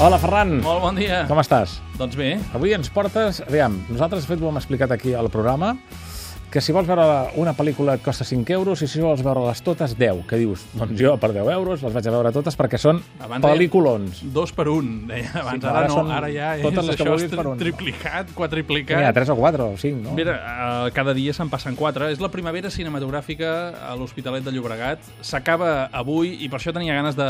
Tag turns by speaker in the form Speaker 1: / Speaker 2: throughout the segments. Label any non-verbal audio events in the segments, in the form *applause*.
Speaker 1: Hola, Ferran.
Speaker 2: Molt bon dia.
Speaker 1: Com estàs?
Speaker 2: Doncs bé.
Speaker 1: Avui ens portes... Aviam, nosaltres, de fet, ho hem explicat aquí al programa, que si vols veure una pel·lícula et costa 5 euros i si vols veure-les totes, 10. Que dius? Doncs jo, per 10 euros, les vaig a veure totes perquè són
Speaker 2: Abans
Speaker 1: pel·lículons.
Speaker 2: Dos per un, deia abans.
Speaker 1: Sí,
Speaker 2: ara,
Speaker 1: ara
Speaker 2: no, ara ja és
Speaker 1: totes les que
Speaker 2: això és
Speaker 1: per un.
Speaker 2: triplicat, quadriplicat.
Speaker 1: ha 3 o 4 o 5, no?
Speaker 2: Mira, eh, cada dia se'n passen quatre. És la primavera cinematogràfica a l'Hospitalet de Llobregat. S'acaba avui i per això tenia ganes de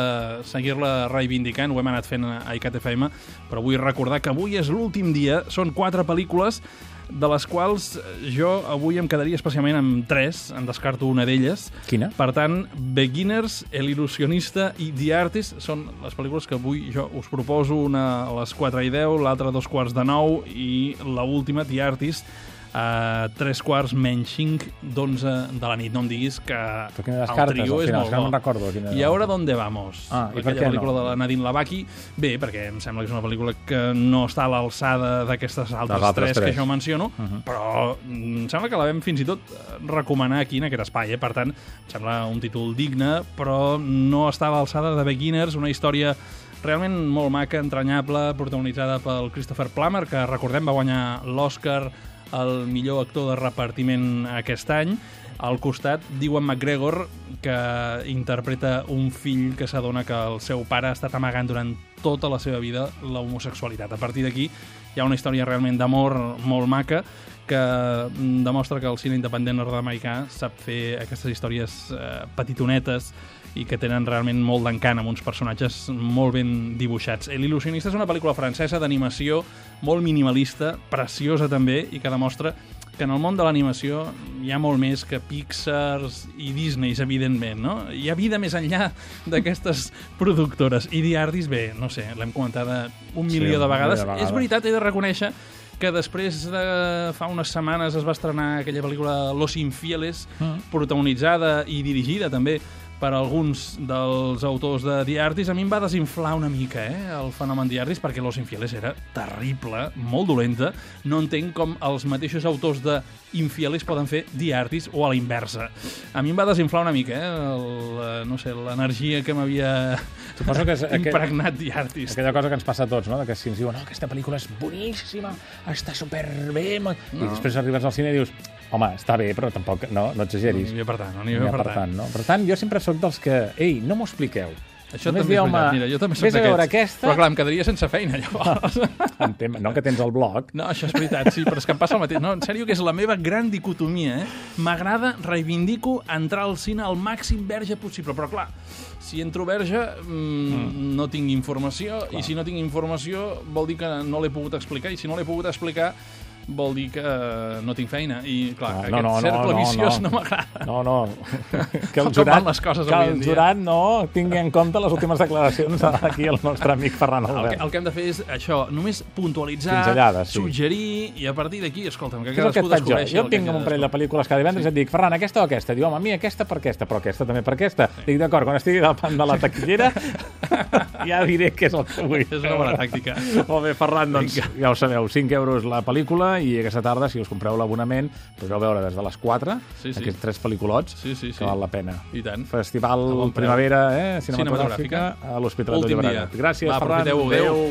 Speaker 2: seguir-la reivindicant. Ho hem anat fent a ICAT FM, però vull recordar que avui és l'últim dia. Són quatre pel·lícules de les quals jo avui em quedaria especialment amb tres, en descarto una d'elles.
Speaker 1: Quina?
Speaker 2: Per tant, Beginners, El il·lusionista i The Artist són les pel·lícules que avui jo us proposo, una a les 4 i 10, l'altra a dos quarts de 9 i la última, The Artist, a tres quarts menys 5 d'onze de la nit. No em diguis que el
Speaker 1: descartes,
Speaker 2: trio és
Speaker 1: final?
Speaker 2: molt
Speaker 1: no
Speaker 2: bo.
Speaker 1: me'n recordo quina-
Speaker 2: I ahora dónde vamos?
Speaker 1: Ah, i
Speaker 2: Aquella
Speaker 1: què no?
Speaker 2: pel·lícula de la Nadine Lavaki. Bé, perquè em sembla que és una pel·lícula que no està a l'alçada d'aquestes altres,
Speaker 1: altres
Speaker 2: tres,
Speaker 1: tres.
Speaker 2: que jo menciono,
Speaker 1: Uh -huh.
Speaker 2: però mm, em sembla que la vam fins i tot recomanar aquí en aquest espai, eh? per tant, em sembla un títol digne, però no està a l'alçada de Beginners, una història realment molt maca, entranyable, protagonitzada pel Christopher Plummer, que recordem va guanyar l'Oscar el millor actor de repartiment aquest any. Al costat, diuen McGregor, que interpreta un fill que s'adona que el seu pare ha estat amagant durant tota la seva vida l'homosexualitat. A partir d'aquí hi ha una història realment d'amor molt maca que demostra que el cine independent nord-americà sap fer aquestes històries eh, petitonetes i que tenen realment molt d'encant amb uns personatges molt ben dibuixats. L'il·lusionista és una pel·lícula francesa d'animació molt minimalista, preciosa també, i que demostra que en el món de l'animació hi ha molt més que Pixar i Disney, evidentment, no? Hi ha vida més enllà d'aquestes productores. I The Artist, bé, no sé, l'hem comentada un
Speaker 1: Sí,
Speaker 2: milió de vegades.
Speaker 1: de vegades.
Speaker 2: És veritat, he de reconèixer que després de fa unes setmanes es va estrenar aquella pel·lícula Los Infieles,
Speaker 1: Mm.
Speaker 2: protagonitzada i dirigida també per alguns dels autors de The Artist, a mi em va desinflar una mica eh, el fenomen The Artist, perquè Los Infieles era terrible, molt dolenta. No entenc com els mateixos autors de Infieles poden fer The Artist o a la inversa. A mi em va desinflar una mica, eh, el, eh, no sé, l'energia que m'havia
Speaker 1: Suposo que és aquell- *laughs*
Speaker 2: impregnat The Artist.
Speaker 1: Aquella cosa que ens passa a tots, no? Que si ens diuen, no, aquesta pel·lícula és boníssima, està superbé... ma-" I després arribes al cine i dius, home, està bé, però tampoc, no, no exageris.
Speaker 2: n'hi havia per tant, no n'hi havia
Speaker 1: ha
Speaker 2: per
Speaker 1: per
Speaker 2: tant.
Speaker 1: tant, no? Per tant, jo sempre sóc dels que, ei, no m'ho expliqueu.
Speaker 2: Això
Speaker 1: Només
Speaker 2: també és veritat. Mira, jo també soc
Speaker 1: veure
Speaker 2: d'aquests.
Speaker 1: aquesta...
Speaker 2: Però clar, em quedaria sense feina, llavors. *laughs*
Speaker 1: En tem- no que tens el blog.
Speaker 2: No, això és veritat, sí, però és que em passa el mateix. No, en sèrio que és la meva gran dicotomia, eh? M'agrada, reivindico entrar al cine al màxim verge possible, però clar, si entro verge mm, no tinc informació, i si no tinc informació vol dir que no l'he pogut explicar, i si no l'he pogut explicar vol dir que eh, no tinc feina. I clar,
Speaker 1: No,
Speaker 2: aquest
Speaker 1: no, no, no,
Speaker 2: cercle
Speaker 1: no,
Speaker 2: viciós
Speaker 1: no.
Speaker 2: no, m'agrada.
Speaker 1: No, no. *laughs* Que el jurat,
Speaker 2: les coses
Speaker 1: que el jurat no tingui en compte les últimes declaracions d'aquí el nostre amic Ferran
Speaker 2: El que,
Speaker 1: Albert.
Speaker 2: el que hem de fer és això, només puntualitzar,
Speaker 1: sí.
Speaker 2: suggerir, i a partir d'aquí, escolta'm, que
Speaker 1: que
Speaker 2: cadascú
Speaker 1: jo?
Speaker 2: descobreixi
Speaker 1: Jo
Speaker 2: que
Speaker 1: tinc un parell de pel·lícules cada divendres i et dic, Ferran, aquesta o aquesta? Diu, home, a mi aquesta per aquesta, però aquesta també per aquesta. Dic, d'acord, quan estigui davant de la taquillera *laughs* ja diré què és el que vull.
Speaker 2: És una bona tàctica.
Speaker 1: Molt bé, Ferran, doncs ja ho sabeu, 5 euros la pel·lícula i aquesta tarda, si us compreu l'abonament, podreu veure des de les 4
Speaker 2: Sí, sí.
Speaker 1: aquests tres pel·lículots
Speaker 2: Sí, sí, sí.
Speaker 1: que val la pena.
Speaker 2: I tant.
Speaker 1: Festival. Primavera eh, cinematogràfica
Speaker 2: Cinematogràfica.
Speaker 1: a l'Hospitalet de Llobregat. Gràcies,
Speaker 2: Va,
Speaker 1: Ferran.
Speaker 2: Adéu.
Speaker 1: Adéu.